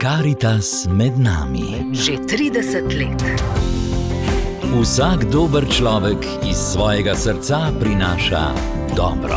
Karitas med nami. Že 30 let. Vsak dober človek iz svojega srca prinaša dobro.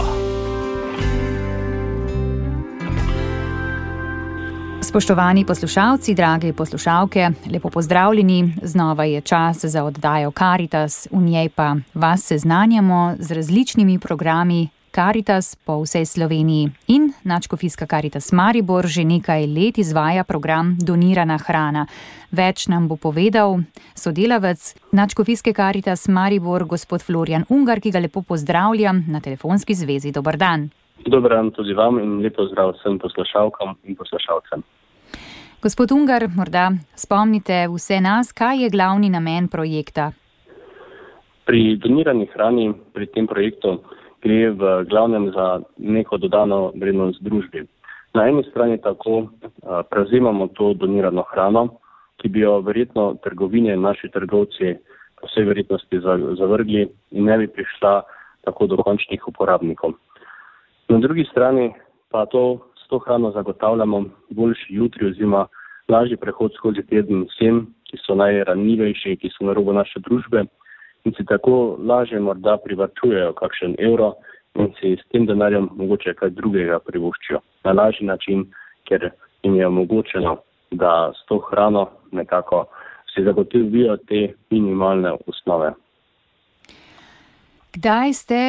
Spoštovani poslušalci, drage poslušalke, lepo pozdravljeni. Znova je čas za oddajo Karitas, v njej pa vas seznanjamo z različnimi programi Karitas po vsej Sloveniji in Načkofijska Karitas Maribor že nekaj let izvaja program Donirana hrana. Več nam bo povedal sodelavec Načkofijske Karitas Maribor, gospod Florian Ungar, ki ga lepo pozdravljam na telefonski zvezi. Dobr dan. Dober dan tudi vam in lepo zdrav vsem poslušalkam in poslušalcem. Gospod Ungar, morda spomnite vse nas, kaj je glavni namen projekta. Pri donirani hrani, pri tem projektu, gre v glavnem za neko dodano vrednost družbi. Na eni strani tako prevzemamo to donirano hrano, ki bi jo verjetno trgovine in naši trgovci po vsej verjetnosti zavrgli in ne bi prišla tako do končnih uporabnikov. Na drugi strani pa to s to hrano zagotavljamo boljši jutri oziroma lažji prehod skozi teden vsem, ki so najranljivejši, ki so na robu naše družbe in si tako lažje morda privačujejo kakšen evro in si s tem denarjem mogoče kaj drugega privoščijo na lažji način, ker jim je omogočeno, da s to hrano nekako si zagotovijo te minimalne osnove. Kdaj ste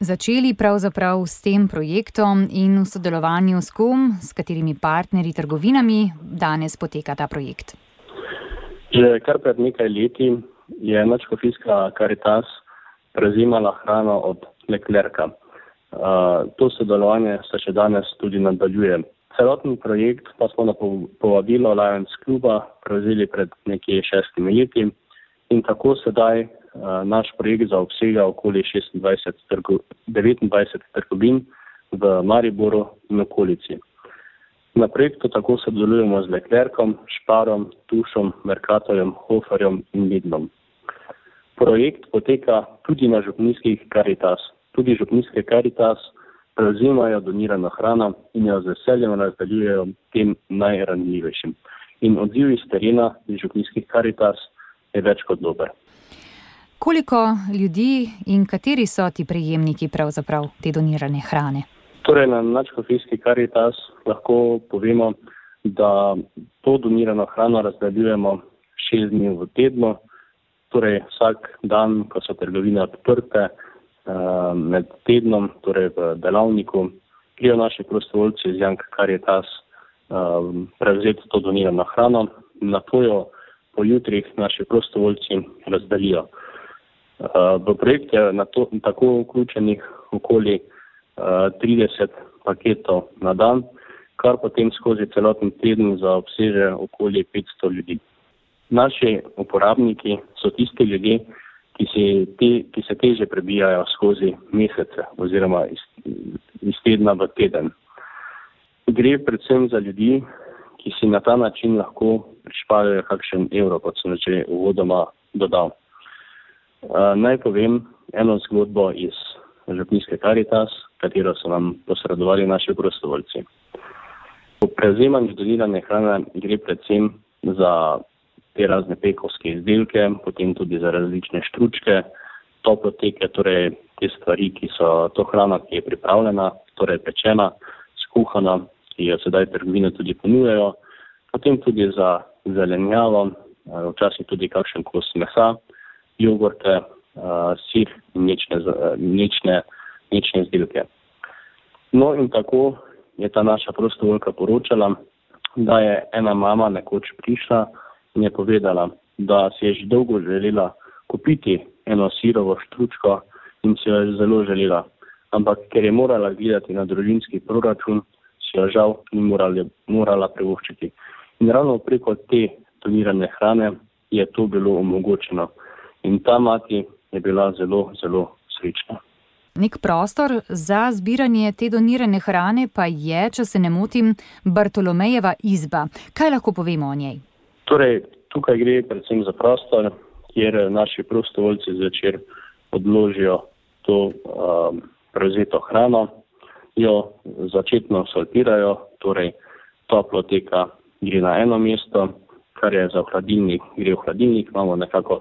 začeli pravzaprav s tem projektom in v sodelovanju s kom, s katerimi partnerji, trgovinami danes poteka ta projekt? Že kar pred nekaj leti je Načkofijska Karitas prevzemala hrano od Leclerca. Uh, to sodelovanje se še danes tudi nadaljuje. Celoten projekt pa smo na povabilo Lions kluba prevzeli pred nekje šestimi leti in tako sedaj uh, naš projekt zaobsega okoli 26 trgo, 29 trgovin v Mariboru in okolici. Na projektu tako sodelujemo z Leclercom, Šparom, Tušom, Merkatorjem, Hoferjem in Lidlom. Projekt poteka tudi na župnijskih karitas. Tudi župnijske karitas prevzimajo donirano hrano in jo z veseljem razdeljujejo tem najranljivejšim. In odziv iz terena iz župnijskih karitas je več kot dober. Koliko ljudi in kateri so ti prejemniki pravzaprav te donirane hrane? Torej, na načkofijski karitas lahko povemo, da to donirano hrano razdeljujemo šest dni v tednu, torej vsak dan, ko so trgovine odprte, uh, med tednom, torej v delavniku, prijo naši prostovoljci iz Jank Karitas uh, prevzeti to donirano hrano, na to jo po jutrih naši prostovoljci razdelijo. Uh, v projekt je na to tako vključenih okoli uh, 30 paketov na dan, kar potem skozi celoten teden zaobseže okoli 500 ljudi naši uporabniki so tisti ljudje, ki, te, ki se teže prebijajo skozi mesece oziroma iz, iz tedna v teden. Gre predvsem za ljudi, ki si na ta način lahko prišparajo kakšen evro, kot sem že uvodoma dodal. Uh, naj povem eno zgodbo iz Župnijske karitas, katero so nam posredovali naši prostovoljci. Po prevzemanju donirane hrane gre predvsem za te razne pekovske izdelke, potem tudi za različne štručke, toploteke, torej te stvari, ki so to hrana, ki je pripravljena, torej pečena, skuhana, ki jo sedaj trgovine tudi ponujajo, potem tudi za zelenjavo, eh, včasih tudi kakšen kos mesa, jogurte, eh, sir in mlečne, mlečne, mlečne izdelke. No in tako je ta naša prostovoljka poročala, da je ena mama nekoč prišla, in je povedala, da si je že dolgo želela kupiti eno sirovo štručko in si jo je zelo želela. Ampak ker je morala gledati na družinski proračun, si jo žal ni morali, morala privoščiti. In ravno preko te donirane hrane je to bilo omogočeno. In ta mati je bila zelo, zelo srečna. Nek prostor za zbiranje te donirane hrane pa je, če se ne motim, Bartolomejeva izba. Kaj lahko povemo o njej? Torej, tukaj gre predvsem za prostor, kjer naši prostovoljci zvečer odložijo to um, prevzeto hrano, jo začetno sortirajo, torej toplo teka gre na eno mesto, kar je za hladilnik, gre v hladilnik, imamo nekako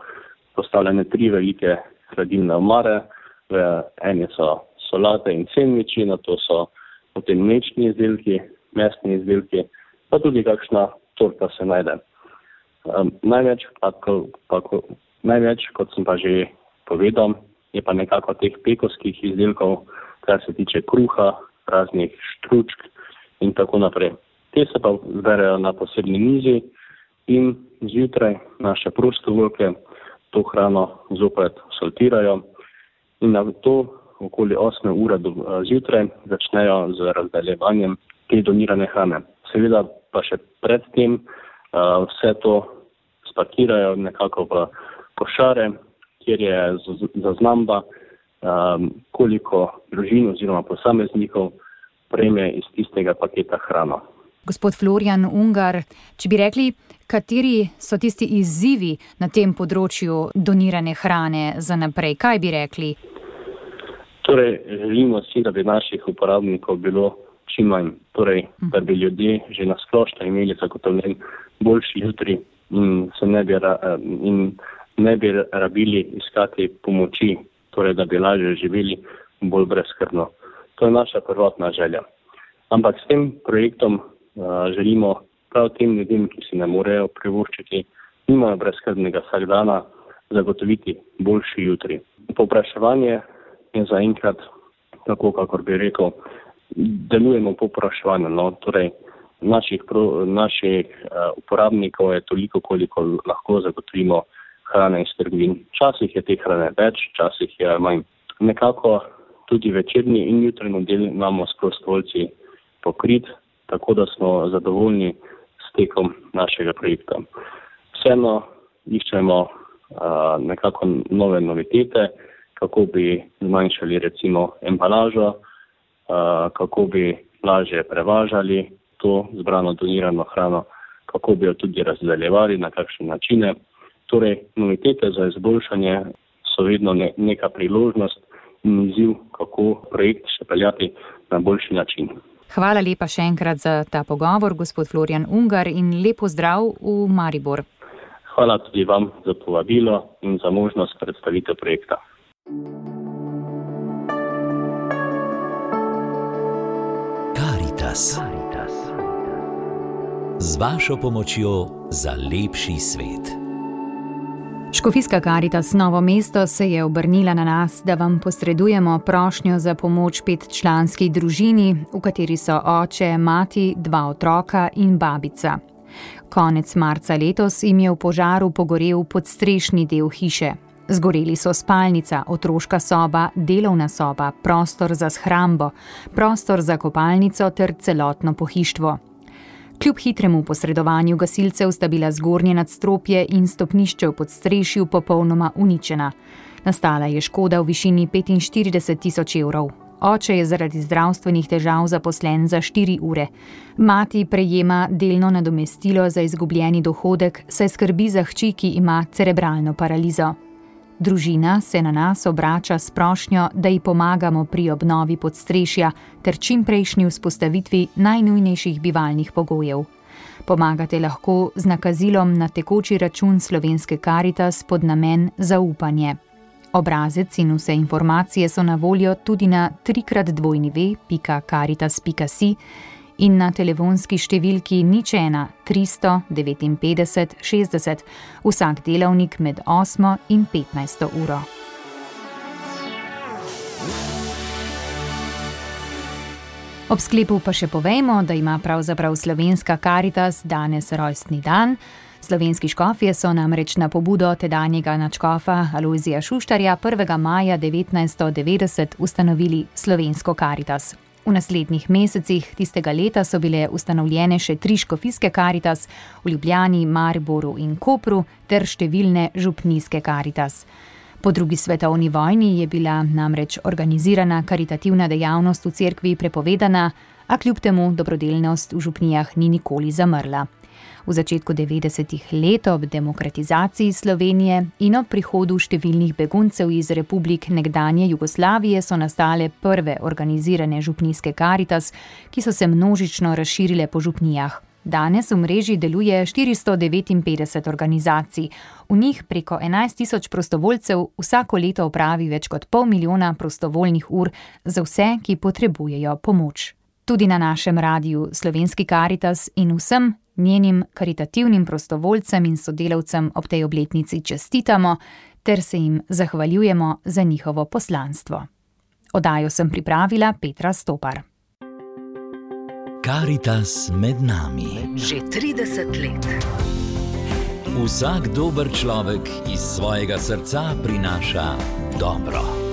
postavljene tri velike hladilne omare, v eni so solate in sendviči, na to so potem mlečni izdelki, mesni izdelki, pa tudi kakšna torta se najde. Um, največ, pa, pa, največ, kot sem pa že povedal, je pa nekako teh pekovskih izdelkov, kar se tiče kruha, raznih štručk in tako naprej. Te se pa zberejo na posebni mizi in zjutraj naše prostovoljke to hrano zopet sortirajo in na to okoli 8 ure do, zjutraj začnejo z razdeljevanjem te donirane hrane. Seveda pa še predtem vse to spakirajo nekako v košare, kjer je zaznamba, um, koliko družin oziroma posameznikov prejme iz tistega paketa hrano. Gospod Florian Ungar, če bi rekli, kateri so tisti izzivi na tem področju donirane hrane za naprej, kaj bi rekli? Torej, želimo si, da bi naših uporabnikov bilo čim manj, torej, da bi ljudje že nasplošno imeli zagotovljen boljši jutri in se ne bi, in ne bi rabili iskati pomoči, torej, da bi lažje živeli bolj brezkrbno. To je naša prvotna želja. Ampak s tem projektom uh, želimo prav tem ljudem, ki si ne morejo privoščiti, nimajo brezkrbnega vsak dana, zagotoviti boljši jutri. Popraševanje je zaenkrat, tako kakor bi rekel, delujemo po popraševanju. No? Torej, naših, pro, naših uh, uporabnikov je toliko, koliko lahko zagotovimo hrane iz trgovin. Včasih je te hrane več, včasih je manj. Nekako tudi večerni in jutranji del imamo s prostovoljci pokrit, tako da smo zadovoljni s tekom našega projekta. Vseeno iščemo uh, nekako nove novitete, kako bi zmanjšali recimo embalažo, kako bi lažje prevažali to zbrano donirano hrano, kako bi jo tudi razdeljevali, na kakšne načine. Torej, novitete za izboljšanje so vedno ne, neka priložnost in izziv, kako projekt še peljati na boljši način. Hvala lepa še enkrat za ta pogovor, gospod Florian Ungar, in lepo zdrav v Maribor. Hvala tudi vam za povabilo in za možnost predstavitev projekta. Karitas. Z vašo pomočjo za lepši svet. Škofijska Karitas Novo mesto se je obrnila na nas, da vam posredujemo prošnjo za pomoč petčlanski družini, v kateri so oče, mati, dva otroka in babica. Konec marca letos jim je v požaru pogorel podstrešni del hiše. Zgoreli so spalnica, otroška soba, delovna soba, prostor za shrambo, prostor za kopalnico ter celotno pohištvo. Kljub hitremu posredovanju gasilcev sta bila zgornje nadstropje in stopnišče v podstrešju popolnoma uničena. Nastala je škoda v višini 45 tisoč evrov. Oče je zaradi zdravstvenih težav zaposlen za 4 ure. Mati prejema delno nadomestilo za izgubljeni dohodek, saj skrbi za hči, ki ima cerebralno paralizo. Družina se na nas obrača s prošnjo, da ji pomagamo pri obnovi podstrešja ter čimprejšnji vzpostavitvi najnujnejših bivalnih pogojev. Pomagate lahko z nakazilom na tekoči račun slovenske karitas pod namen zaupanje. Obrazec in vse informacije so na voljo tudi na trikratdvojnive.karitas.si in na telefonski številki nič ena 359 60, vsak delavnik med 8 in 15 uro. Ob sklepu pa še povejmo, da ima pravzaprav slovenska karitas danes rojstni dan. Slovenski škofje so namreč na pobudo tedanjega načkofa Alojzija Šuštarja 1. maja 1990 ustanovili slovensko karitas. V naslednjih mesecih tistega leta so bile ustanovljene še tri škofijske karitas v Ljubljani, Mariboru in Kopru ter številne župnijske karitas. Po drugi svetovni vojni je bila namreč organizirana karitativna dejavnost v cerkvi prepovedana, a kljub temu dobrodelnost v župnijah ni nikoli zamrla. V začetku 90-ih let ob demokratizaciji Slovenije in ob prihodu številnih beguncev iz republik nekdanje Jugoslavije so nastale prve organizirane župnijske karitas, ki so se množično razširile po župnijah. Danes v mreži deluje 459 organizacij. V njih preko 11 tisoč prostovoljcev vsako leto opravi več kot pol milijona prostovoljnih ur za vse, ki potrebujejo pomoč. Tudi na našem radiju Slovenski Karitas in vsem njenim karitativnim prostovoljcem in sodelavcem ob tej obletnici čestitamo ter se jim zahvaljujemo za njihovo poslanstvo. Odajo sem pripravila Petra Stopar. Karitas med nami. Že 30 let. Vsak dober človek iz svojega srca prinaša dobro.